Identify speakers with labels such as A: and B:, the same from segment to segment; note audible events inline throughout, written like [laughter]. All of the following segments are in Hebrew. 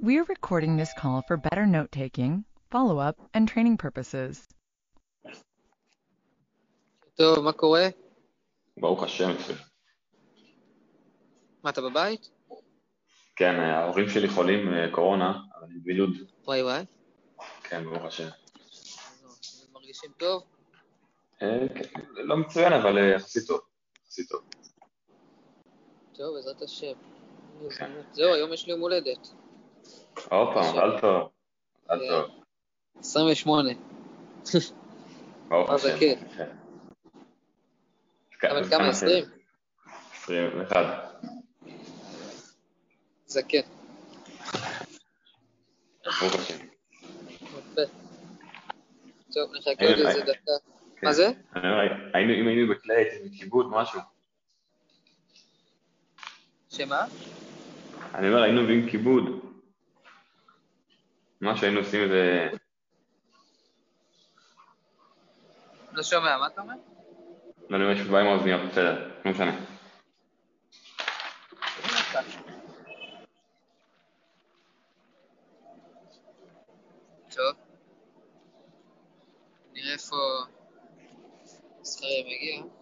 A: We are recording this call for better note taking, follow up, and training purposes.
B: טוב, מה קורה?
C: ברוך השם, יפה.
B: מה, אתה בבית?
C: כן, ההורים שלי חולים אה, קורונה, אבל אני בבידוד.
B: וואי וואי.
C: כן, ברוך השם.
B: אז מרגישים טוב?
C: אה, כן, לא מצוין, אבל אה, יחסית טוב. יחסית טוב.
B: טוב, בעזרת השם.
C: כן.
B: זהו, היום יש לי יום הולדת.
C: עוד פעם, מזל טוב. מזל. טוב.
B: 28.
C: ברוך השם.
B: אבל כמה, 20?
C: 21.
B: זקן.
C: ברוך השם.
B: יפה. טוב, נחכה עוד איזה דקה.
C: כן.
B: מה זה?
C: אם היינו בכיבוד, משהו.
B: שמה?
C: אני אומר, היינו מביאים כיבוד. משהו, היינו עושים איזה...
B: לא שומע, מה אתה אומר?
C: לא יש בעיה עם האוזניות, בסדר, לא משנה.
B: טוב. נראה איפה זכריה מגיע.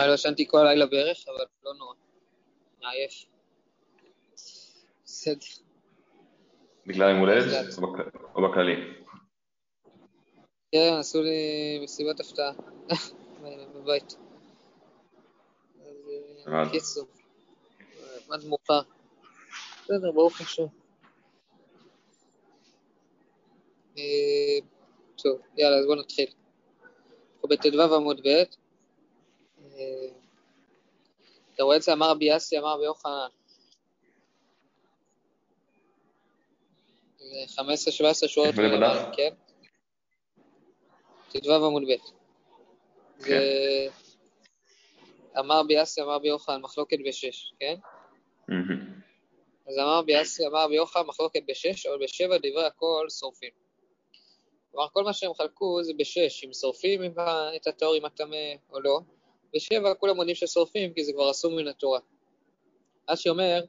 B: וואי, לא ישנתי כל הלילה בערך, אבל לא נורא. מעייף. בסדר.
C: בגלל יום הולדת. או בכ- או בכללי?
B: כן, עשו לי מסיבת הפתעה [laughs] בבית. אז אה. קיצור, עד מאוחר. בסדר, ברוך השם. אה, טוב, יאללה, אז בואו נתחיל. אנחנו בט"ו עמוד ב'. אתה רואה את זה? אמר רבי יאסי, אמר רבי יוחנן. זה 15-17 שורות מלמעלה? כן? ט"ו עמוד ב'. זה... אמר ביאסי, אמר ביוחנן, מחלוקת בשש, כן? אז אמר ביאסי, אמר ביוחנן, מחלוקת בשש, אבל בשבע דברי הכל שורפים. כלומר, כל מה שהם חלקו זה בשש, אם שורפים את הטהור עם הטמא או לא. בשבע כולם עונים ששורפים, כי זה כבר אסור מן התורה. רש"י אומר,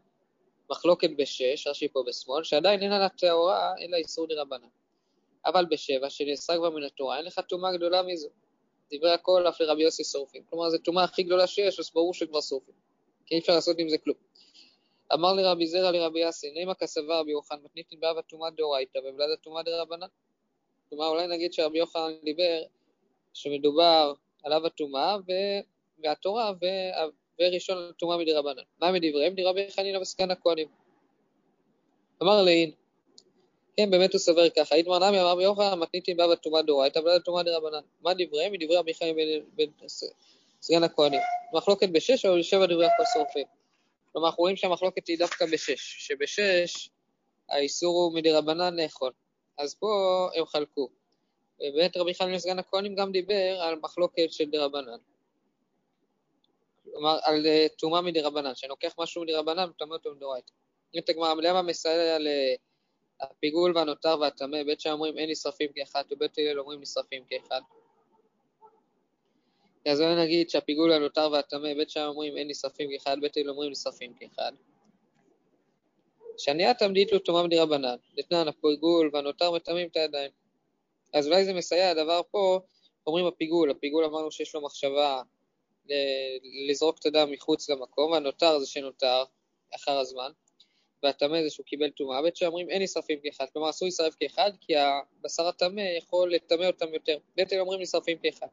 B: מחלוקת בשש, רש"י פה בשמאל, שעדיין אין על הטהורה אלא איסור דרבנן. אבל בשבע, שנאסרה כבר מן התורה, אין לך טומאה גדולה מזו. דברי הכל אף לרבי יוסי שורפים. כלומר, זו טומאה הכי גדולה שיש, אז ברור שכבר שורפים. כי אי אפשר לעשות עם זה כלום. אמר לרבי זרע לרבי יאסי, נימה כסבר רבי יוחנן, מתניתין באבה טומאה דאורייתא ובלעדה טומאה דרבנן. כלומר, אולי נגיד שרבי יוחנן דיבר שמדובר על אב הטומאה והתורה ו- וראשון הטומאה מדרבנן. מה מדבריהם? דרבי חנינא וסגן הכהנים. אמר לעין, כן, באמת הוא סובר ככה. איתמר נמי אמר רבי יוחנן, מתניתין באבה טומאה דאורייתא ובלעדה טומאה דרבנן. מה דבריהם? מדברי רבי חיים בן- סגן הכהנים. מחלוקת בשש אבל בשבע דברי הכל שורפים. כלומר, אנחנו רואים שהמחלוקת היא דווקא בשש, שבשש האיסור הוא מדרבנן לאכול. אז פה הם חלקו. ובאמת רבי חנין סגן הכהנים גם דיבר על מחלוקת של דרבנן. כלומר, על אה, טומאה מדרבנן, שנוקח משהו מדרבנן וטמא אותו מדאורייתא. אומרת הגמרא, למה מסייע לפיגול והנותר והטמא? בית שם אומרים אין נשרפים כאחד, ובית הלל אומרים נשרפים כאחד. אז אולי נגיד שהפיגול הנותר והטמא, בית שם אומרים אין נשרפים כאחד, בית הלל אומרים נשרפים כאחד. שניית עמדית לו טומאה מדרבנן, דתנן הפיגול והנותר מטמאים את הידיים. אז אולי זה מסייע הדבר פה, אומרים הפיגול, הפיגול אמרנו שיש לו מחשבה לזרוק את הדם מחוץ למקום, והנותר זה שנותר אחר הזמן, והטמא זה שהוא קיבל טומאה, בית שאומרים אין נשרפים כאחד, כלומר אסור להישרף כאחד, כי הבשר הטמא יכול לטמא אותם יותר, בית אומרים נשרפים כאחד.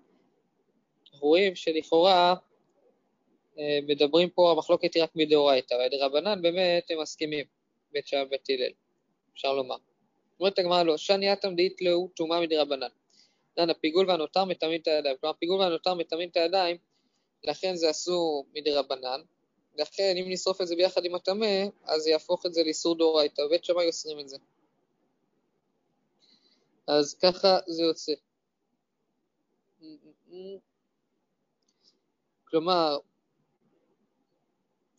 B: אנחנו רואים שלכאורה אה, מדברים פה, המחלוקת היא רק מדאורייתא, ודרבנן באמת הם מסכימים, בית שם ובית הלל, אפשר לומר. אומרת הגמרא לא, שניית עמדית לו טומאה מדרבנן. דן, הפיגול והנותר מטמאים את הידיים. כלומר, הפיגול והנותר מטמאים את הידיים, לכן זה אסור מדרבנן. לכן, אם נשרוף את זה ביחד עם הטמא, אז זה יהפוך את זה לאיסור דאורייתא, ובית שמאי אוסרים את זה. אז ככה זה יוצא. כלומר,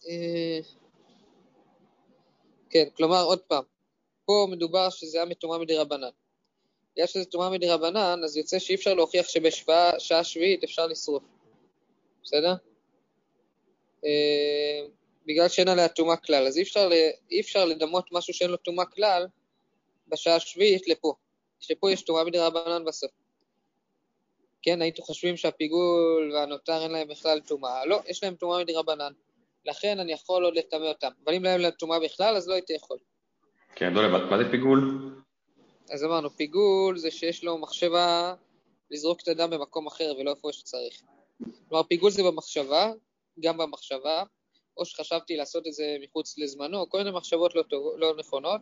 B: אה, כן, כלומר, עוד פעם, פה מדובר שזה היה מטומאה מדי רבנן. בגלל שזה טומאה מדי רבנן, אז יוצא שאי אפשר להוכיח שבשעה שביעית אפשר לשרוף. בסדר? אה, בגלל שאין עליה טומאה כלל, אז אי אפשר, אי אפשר לדמות משהו שאין לו טומאה כלל בשעה השביעית לפה. שפה יש טומאה מדי רבנן בסוף. כן, הייתם חושבים שהפיגול והנותר אין להם בכלל טומאה. לא, יש להם טומאה מדי רבנן. לכן אני יכול עוד לטמא אותם. אבל אם לא להם טומאה בכלל, אז לא הייתי יכול.
C: כן, דולב, מה זה פיגול?
B: אז אמרנו, פיגול זה שיש לו מחשבה לזרוק את הדם במקום אחר ולא איפה שצריך. כלומר, פיגול זה במחשבה, גם במחשבה, או שחשבתי לעשות את זה מחוץ לזמנו, כל מיני מחשבות לא, טוב, לא נכונות,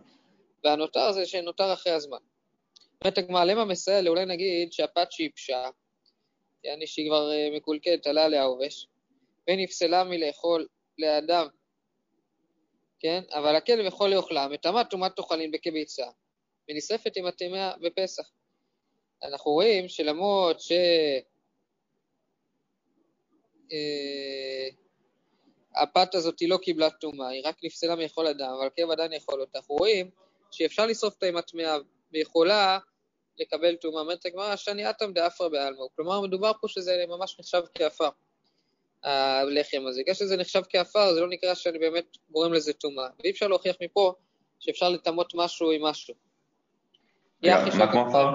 B: והנותר זה שנותר אחרי הזמן. אומרת הגמרא, מסייע? אולי נגיד שהפת שיבשה, יעני שהיא כבר אה, מקולקלת, עלה עליה עובש, ונפסלה מלאכול לאדם, כן? אבל הכלב יכול לאוכלה, מטמא טומאת תאכלין בכביצה, ונשרפת עם הטמאה בפסח. אנחנו רואים שלמרות ש... אה, הפת הזאת לא קיבלה טומאה, היא רק נפסלה מיכול אדם, אבל הכלב עדיין יכול אותה. אנחנו רואים שאפשר לשרוף אותה עם הטמאה, ויכולה לקבל טומאה. אומרת הגמרא, שאני אטם דאפרא בעלמו. כלומר, מדובר פה שזה ממש נחשב כעפר, הלחם הזה. בגלל שזה נחשב כעפר, זה לא נקרא שאני באמת גורם לזה טומאה. ואי אפשר להוכיח מפה שאפשר לטמות משהו עם משהו.
C: מה כמו עפר?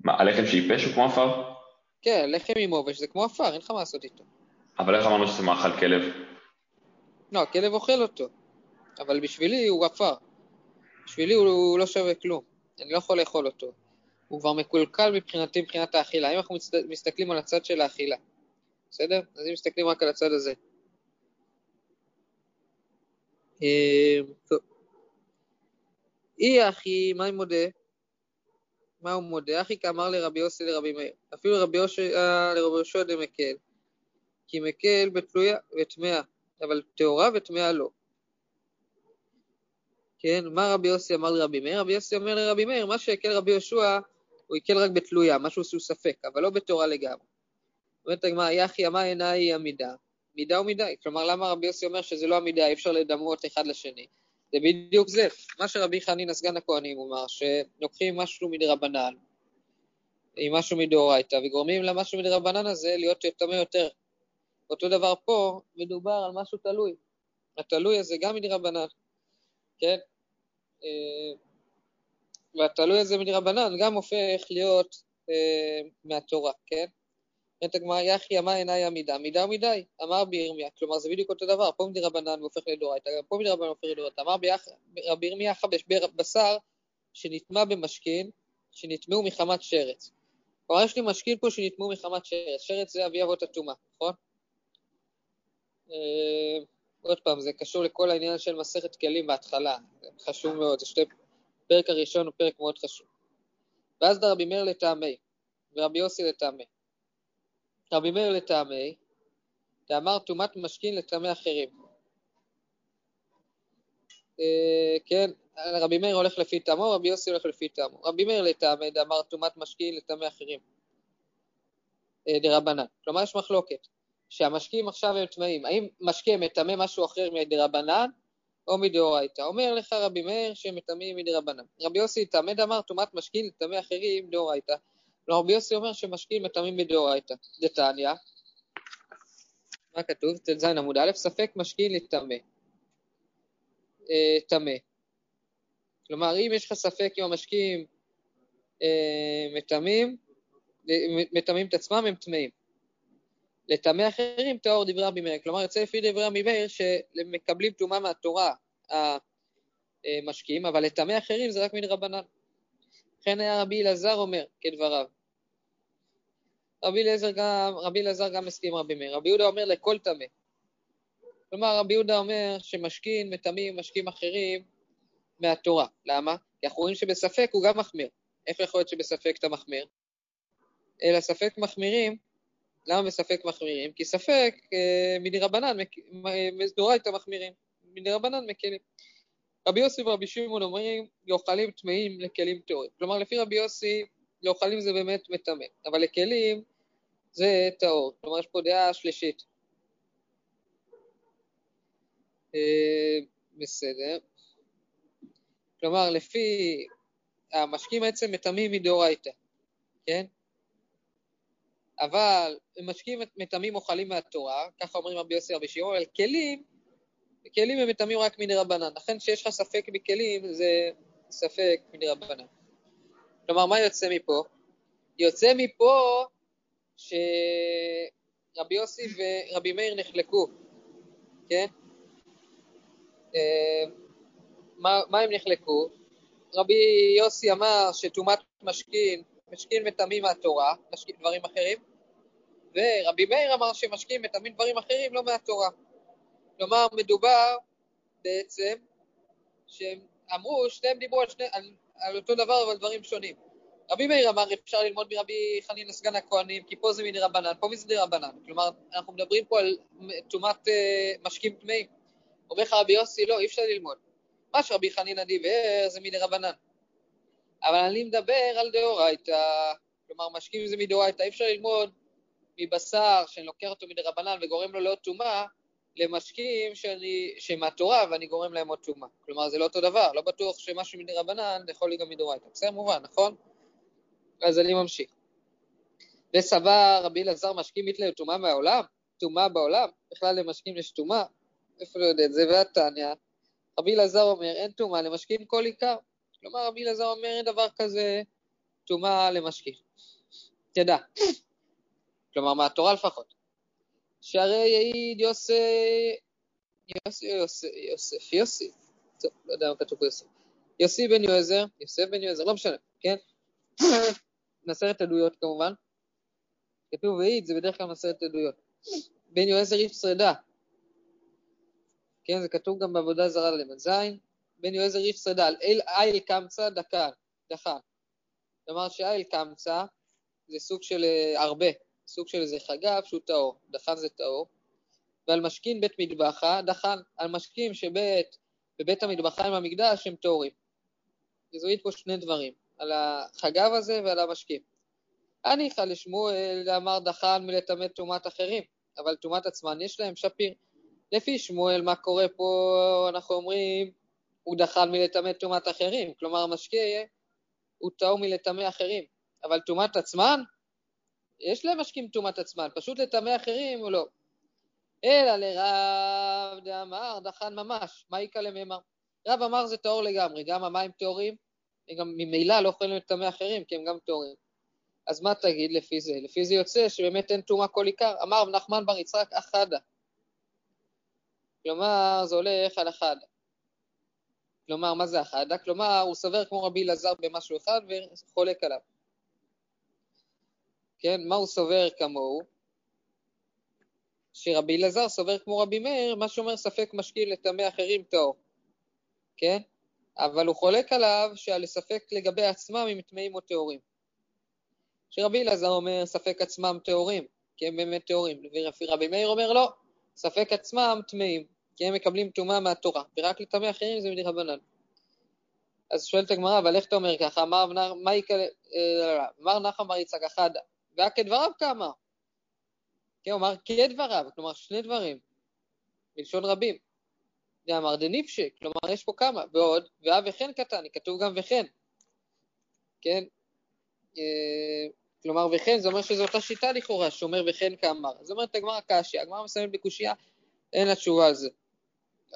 C: מה, הלחם שייבש הוא כמו עפר?
B: כן, לחם עם עובש זה כמו עפר, אין לך מה לעשות איתו.
C: אבל איך אמרנו שזה מאכל כלב?
B: לא, הכלב אוכל אותו, אבל בשבילי הוא עפר. בשבילי הוא לא שווה כלום, אני לא יכול לאכול אותו. הוא כבר מקולקל מבחינתי מבחינת האכילה. אם אנחנו מסתכלים על הצד של האכילה, בסדר? אז אם מסתכלים רק על הצד הזה. אה, אי אחי, מה אני מודה? מה הוא מודה? אחי כאמר לרבי יוסי לרבי מאיר. אפילו רבי יהושע דמקל. כי מקל בתלויה וטמאה, אבל טהורה וטמאה לא. כן, מה רבי יוסי אמר לרבי מאיר? רבי יוסי אומר לרבי מאיר, מה שהקל רבי יהושע, הוא הקל רק בתלויה, משהו שהוא ספק, אבל לא בתורה לגמרי. אומרת הגמרא, יחי אמה אינה היא המידה, מידה ומידה. כלומר, למה רבי יוסי אומר שזה לא המידה, אי אפשר לדמות אחד לשני? זה בדיוק זה. מה שרבי חנינא סגן הכהנים אמר, שלוקחים משהו מדרבנן, עם משהו מדאורייתא, וגורמים למשהו מדרבנן הזה להיות טמא יותר. אותו דבר פה, מדובר על משהו תלוי. התלוי הזה גם מדרבנן, כן? אה, והתלוי הזה מדרבנן גם הופך להיות אה, מהתורה, כן? אומרת הגמרא, יחי אמה עיניי עמידה, מידה ומידי, אמר בירמיה, כלומר זה בדיוק אותו דבר, פה מדרבנן והופך לדורייתא, פה מדרבנן והופך לדורייתא, אמר רבי ירמיה חבש בשר שנטמע במשכין, שנטמעו מחמת שרץ. כלומר יש לי משכין פה שנטמעו מחמת שרץ, שרץ זה אבי אבות הטומאה, נכון? אה, עוד פעם, זה קשור לכל העניין של מסכת כלים בהתחלה, חשוב מאוד, זה שתי... הפרק הראשון הוא פרק מאוד חשוב. ואז דרבי מאיר לטעמי, ורבי יוסי לטעמי. רבי מאיר לטעמי, דאמר טומאת משכין לטעמי אחרים. אה, כן, רבי מאיר הולך לפי טעמו, רבי יוסי הולך לפי טעמו. רבי מאיר לטעמי, דאמר טומאת משכין לטעמי אחרים. אה, דרבנן. כלומר, יש מחלוקת. שהמשקיעים עכשיו הם טמאים. האם משקיע מטמא משהו אחר מדרבנן או מדאורייתא? אומר לך רבי מאיר שהם מטמאים מדרבנן. רבי יוסי תעמד אמר טומאת משקיעים לטמא אחרים דאורייתא. לא, רבי יוסי אומר שמשקיעים מטמאים מדאורייתא. דתניא, מה כתוב? ט"ז עמוד א', ספק משקיעים לטמא. אה, טמא. כלומר, אם יש לך ספק אם המשקיעים אה, מטמאים, מטמאים את עצמם, הם טמאים. לטמא אחרים טהור דברי רבי מאיר. כלומר, יוצא לפי דברי רבי מאיר שמקבלים טומאה מהתורה המשקיעים, אבל לטמא אחרים זה רק מדרבנן. לכן היה רבי אלעזר אומר כדבריו. רבי אלעזר גם, רבי אלעזר גם מסכים רבי מאיר. רבי יהודה אומר לכל טמא. כלומר, רבי יהודה אומר שמשכין מטמאים משקיעים אחרים מהתורה. למה? כי אנחנו רואים שבספק הוא גם מחמיר. איך יכול להיות שבספק אתה מחמיר? אלא ספק מחמירים למה בספק מחמירים? כי ספק אה, מדרבנן, מדאורייתא מחמירים, מדרבנן מקלים. רבי יוסי ורבי שמעון אומרים, יאכלים טמאים לכלים טהורים. כלומר, לפי רבי יוסי, לאוכלים זה באמת מטמא, אבל לכלים זה טהור. כלומר, יש פה דעה שלישית. אה, בסדר. כלומר, לפי המשקים בעצם מטמאים מדאורייתא, כן? אבל משקים מטמאים אוכלים מהתורה, ככה אומרים רבי יוסי רבי שמעון, אבל כלים, כלים הם מטמאים רק מני רבנן. לכן כשיש לך ספק בכלים, זה ספק מני רבנן. כלומר, מה יוצא מפה? יוצא מפה שרבי יוסי ורבי מאיר נחלקו, כן? אה, מה, מה הם נחלקו? רבי יוסי אמר שטומאת משכין, משכין מטמאים מהתורה, משכין דברים אחרים, ורבי מאיר אמר שמשכין מטמאים דברים אחרים לא מהתורה. כלומר, מדובר בעצם שהם אמרו, שניהם דיברו על, שני, על, על אותו דבר אבל דברים שונים. רבי מאיר אמר, אפשר ללמוד מרבי חנין סגן הכהנים, כי פה זה מדי רבנן, פה מזה רבנן. כלומר, אנחנו מדברים פה על טומאת אה, משקים טמאים. אומר לך רבי יוסי, לא, אי אפשר ללמוד. מה שרבי חנינא דיבר זה מדי רבנן. אבל אני מדבר על דאורייתא, כלומר, משקים זה מדאורייתא, אי אפשר ללמוד מבשר שאני לוקח אותו מדי רבנן וגורם לו לעוד טומאה, למשקים שאני, שהם מהתורה ואני גורם להם עוד טומאה. כלומר, זה לא אותו דבר, לא בטוח שמשהו מדי רבנן יכול להיות גם מדאורייתא. בסדר, מובן, נכון? אז אני ממשיך. וסבר רבי אלעזר משקים מתלה טומאה מהעולם? טומאה בעולם? בכלל למשקים יש טומאה? איפה לא יודע את זה? והתניא, רבי אלעזר אומר, אין טומאה למשקים כל עיקר. כלומר, רבי אלעזר אומר, אין דבר כזה טומאה למשקים. תדע. כלומר, מהתורה לפחות. שהרי העיד יוסי, יוסי, יוסי, יוסף, יוסי, טוב, לא יודע מה כתוב פה יוסף. יוסי בן יועזר, יוסף בן יועזר, לא משנה, כן? מסרת עדויות כמובן. כתוב והעיד, זה בדרך כלל מסרת עדויות. בן יועזר איש שרדה. כן, זה כתוב גם בעבודה זרה למ"ז. בן יועזר איש שרדה, על איל קמצא דקן, דחן. כלומר שאיל קמצא זה סוג של אה, הרבה, סוג של איזה חגב שהוא טהור, דחן זה טהור. ועל משכין בית מטבחה, דחן, על משכין שבית, בבית המטבחיים המקדש הם טהורים. אז פה שני דברים. על החגב הזה ועל המשקים. הניחא לשמואל אמר דחן מלטמא טומאת אחרים, אבל טומאת עצמן יש להם שפיר. לפי שמואל, מה קורה פה, אנחנו אומרים, הוא דחן מלטמא טומאת אחרים, כלומר המשקה הוא טהור מלטמא אחרים, אבל טומאת עצמן, יש להם משקים טומאת עצמן, פשוט לטמא אחרים או לא. אלא לרב דאמר דחן ממש, מה יקא למימר? רב אמר זה טהור לגמרי, גם המים טהורים, גם ממילא לא יכולים לטמא אחרים, כי הם גם טהורים. אז מה תגיד לפי זה? לפי זה יוצא שבאמת אין טומאה כל עיקר. אמר נחמן בר יצחק אחדה. כלומר, זה הולך על אחדה. כלומר, מה זה אחדה? כלומר, הוא סובר כמו רבי אלעזר במשהו אחד וחולק עליו. כן, מה הוא סובר כמוהו? שרבי אלעזר סובר כמו רבי מאיר, מה שאומר ספק משקיל לטמא אחרים טהור. כן? אבל הוא חולק עליו שעל ספק לגבי עצמם אם טמאים או טהורים. שרבי אלעזר אומר ספק עצמם טהורים, כי הם באמת טהורים, ורבי מאיר אומר לא, ספק עצמם טמאים, כי הם מקבלים טומאה מהתורה, ורק לטמא אחרים זה מדרבנן. אז שואלת הגמרא, אבל איך אתה אומר ככה? אמר, מה יקרה, אה, אמר נחם בר יצחק אחדה, והיה כדבריו כאמר. כן, הוא אמר כדבריו, כלומר שני דברים, בלשון רבים. דאמר דניפשי, כלומר יש פה כמה, ועוד, ואה וכן קטן, כתוב גם וכן, כן? אה, כלומר וכן, זה אומר שזו אותה שיטה לכאורה, שאומר וכן כאמר. זאת אומרת הגמרא קשיא, הגמרא מסיימת בקושייה, אין לה תשובה על זה.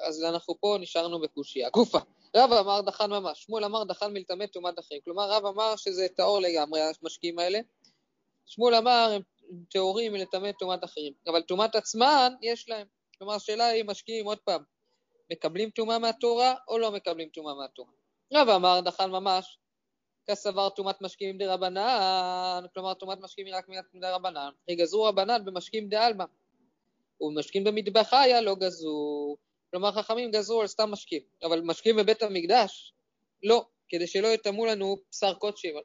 B: אז אנחנו פה נשארנו בקושייה. גופה, רב אמר דחן ממש, שמואל אמר דחן מלטמא טומאת אחרים. כלומר רב אמר שזה טהור לגמרי, המשקיעים האלה. שמואל אמר הם טהורים מלטמא טומאת אחרים, אבל טומאת עצמן יש להם. כלומר השאלה היא משקיעים עוד פעם, מקבלים טומאה מהתורה או לא מקבלים טומאה מהתורה. רב אמר דכן ממש, קסבר טומאת משקין דרבנן, כלומר טומאת משקים היא רק דרבנן, גזרו רבנן במשקין דעלמא, ובמשקי בי מטבחיא לא גזרו, כלומר חכמים גזרו על סתם משקים, אבל משקים בבית המקדש, לא, כדי שלא יטמאו לנו בשר קודשים,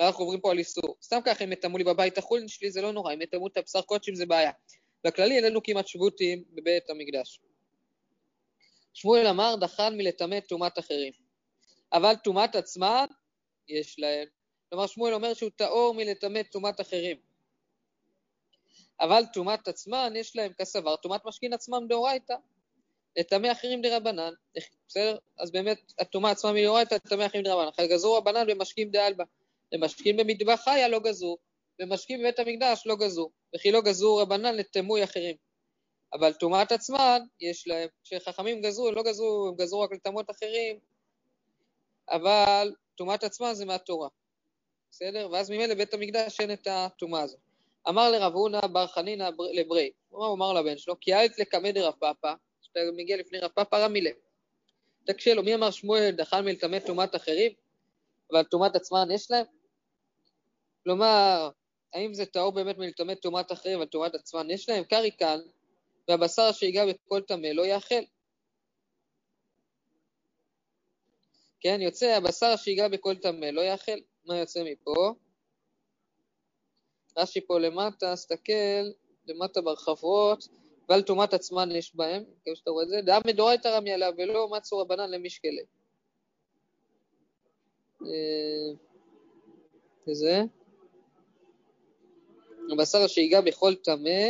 B: אנחנו עוברים פה על איסור. סתם ככה אם יטמאו לי בבית החולין שלי זה לא נורא, אם יטמאו את הבשר קודשים זה בעיה. בכללי אין לנו כמעט שבותים בבית המקדש. שמואל אמר דחן מלטמא טומאת אחרים. אבל טומאת עצמן יש להם. כלומר, שמואל אומר שהוא טהור מלטמא טומאת אחרים. אבל טומאת עצמן, יש להם כסבר, טומאת משכין עצמם דאורייתא. לטמא אחרים דרבנן, בסדר? אז באמת, הטומאה עצמה מדאורייתא, לטמא אחרים דרבנן. אחרי גזרו רבנן ומשקים דעלבא. ומשקים במטבח חיה לא גזרו, ומשקים בבית המקדש לא גזרו. וכי לא גזרו רבנן לטמוי אחרים. אבל טומאת עצמן, יש להם, כשחכמים גזרו, הם לא גזרו, הם גזרו רק לטמאות אחרים, אבל טומאת עצמן זה מהתורה. בסדר? ואז ממילא בית המקדש אין את הטומאה הזאת. אמר לרב הונא בר חנינא לברי, הוא אמר לבן שלו, כי אל תקמא דרב פאפא, כשאתה מגיע לפני רב פאפא רמילה. תקשה לו, מי אמר שמואל דחל מלטמא טומאת אחרים, אבל טומאת עצמן יש להם? כלומר, האם זה טהור באמת מלטמא טומאת אחרים, אבל טומאת עצמן יש להם? קרי כאן, והבשר שיגע בכל טמא לא יאכל. כן, יוצא הבשר שיגע בכל טמא לא יאכל. מה יוצא מפה? רש"י פה למטה, סתכל, למטה ברחבות, ועל טומאת עצמן יש בהם, כמו שאתה רואה את זה, דעה מדורייתא רמי עליו, ולא מצו רבנן למשקלה. וזה, אה, הבשר שיגע בכל טמא,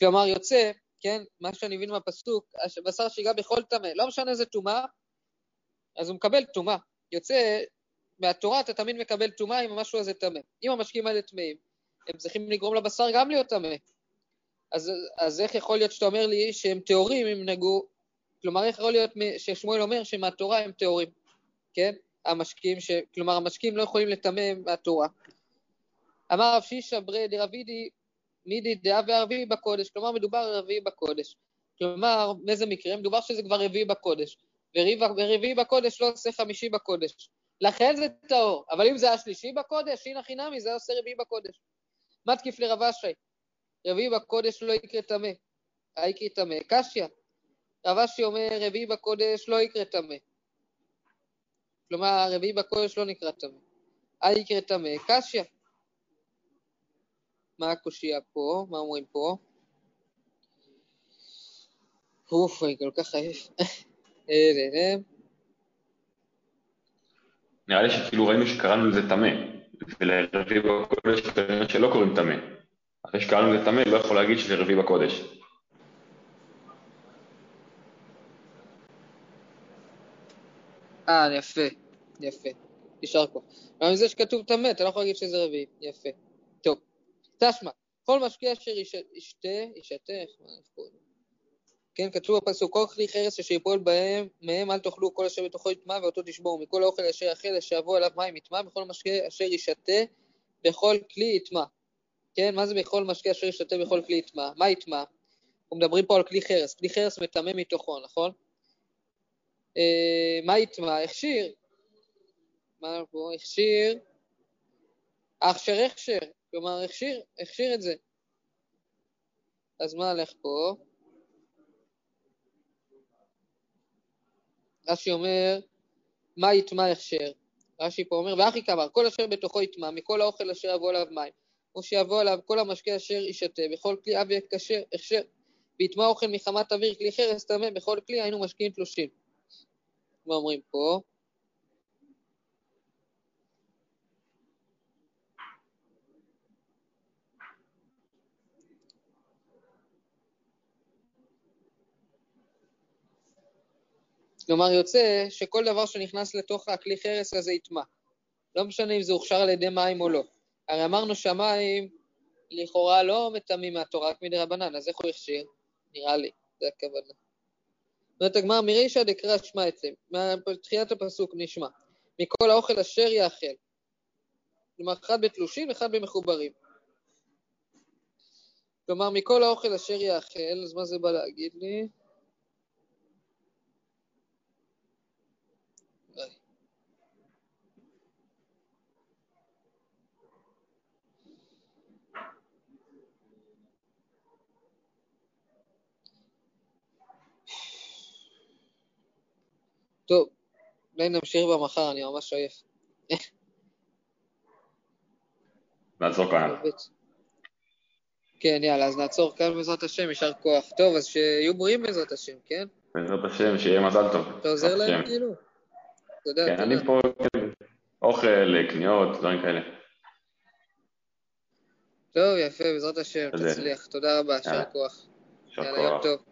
B: כלומר יוצא, כן, מה שאני מבין מהפסוק, הבשר שיגע בכל טמא, לא משנה איזה טומאה, אז הוא מקבל טומאה. יוצא מהתורה אתה תמיד מקבל טומאה אם המשהו הזה טמא. אם המשקיעים האלה טמאים, הם צריכים לגרום לבשר גם להיות טמא. אז, אז איך יכול להיות שאתה אומר לי שהם טהורים אם נגעו, כלומר איך יכול להיות ששמואל אומר שמהתורה הם טהורים, כן? המשקיעים, ש... כלומר המשקיעים לא יכולים לטמא מהתורה. אמר רב שישא ברי דרבידי מידי דעה וערבי בקודש, כלומר מדובר רביעי בקודש. כלומר, באיזה מקרה? מדובר שזה כבר רביעי בקודש. ורביעי בקודש לא עושה חמישי בקודש. לכן זה טהור. אבל אם זה היה שלישי בקודש, הנה חינמי, זה עושה רביעי בקודש. מה תקיף לרב אשי? רביעי בקודש לא יקרה טמא. היקרי טמא. קשיא. רב אשי אומר, רביעי בקודש לא יקרה טמא. כלומר, רביעי בקודש לא נקרא טמא. היקרה טמא. קשיא. מה הקושייה פה? מה אומרים פה? אוף, אני כל כך עייף.
C: נראה לי שכאילו ראינו שקראנו לזה טמא, ולרביעי בקודש כנראה שלא קוראים טמא. אחרי שקראנו לזה טמא, לא יכול להגיד שזה רביעי בקודש.
B: אה, יפה, יפה. יישר כוח. גם זה שכתוב טמא, אתה לא יכול להגיד שזה רביעי. יפה. תשמע, כל משקיע אשר ישתה, ישתה, איך קוראים? כן, כתוב בפסוק, כל כלי חרס אשר יפול בהם, מהם אל תאכלו כל אשר בתוכו יטמע ואותו תשבור, מכל האוכל אשר יאכל אשר יבוא עליו מים יטמע, בכל משקה אשר ישתה בכל כלי יטמע. כן, מה זה בכל משקה אשר ישתה בכל כלי יטמע? מה יטמע? אנחנו מדברים פה על כלי חרס, כלי חרס מטמא מתוכו, נכון? אה, מה יטמע? הכשיר. מה פה? הכשיר. הכשר הכשר, כלומר הכשיר, הכשיר את זה. אז מה הלך פה? רש"י אומר, מה יטמע הכשר? רש"י פה אומר, ואחי כאמר, כל אשר בתוכו יטמע, מכל האוכל אשר יבוא עליו מים, או שיבוא עליו כל המשקה אשר ישתה, בכל כלי אבי כשר, הכשר, ויטמע אוכל מחמת אוויר, כלי חרס טמא, בכל כלי היינו משקיעים תלושים. מה אומרים פה? כלומר יוצא שכל דבר שנכנס לתוך הכלי חרס הזה יטמע. לא משנה אם זה הוכשר על ידי מים או לא. הרי אמרנו שהמים לכאורה לא מטמאים מהתורה, רק מדי רבנן, אז איך הוא הכשיר? נראה לי, זה הכוונה. אומרת הגמר, מרישא דקרא שמע אצלם, מתחילת הפסוק נשמע, מכל האוכל אשר יאכל. כלומר, אחד בתלושים, ואחד במחוברים. כלומר, מכל האוכל אשר יאכל, אז מה זה בא להגיד לי? טוב, אולי נמשיך במחר, אני ממש עייף.
C: נעצור כאן. [laughs]
B: כן, יאללה, אז נעצור כאן בעזרת השם, יישר כוח. טוב, אז שיהיו בריאים בעזרת השם, כן?
C: בעזרת השם, שיהיה מזל טוב.
B: אתה עוזר להם כאילו? תודה,
C: כן, אני פה, כן. אוכל, קניות, דברים כאלה.
B: טוב, יפה, בעזרת השם. תצליח. תודה רבה, יישר. כוח. יאללה, יום. טוב.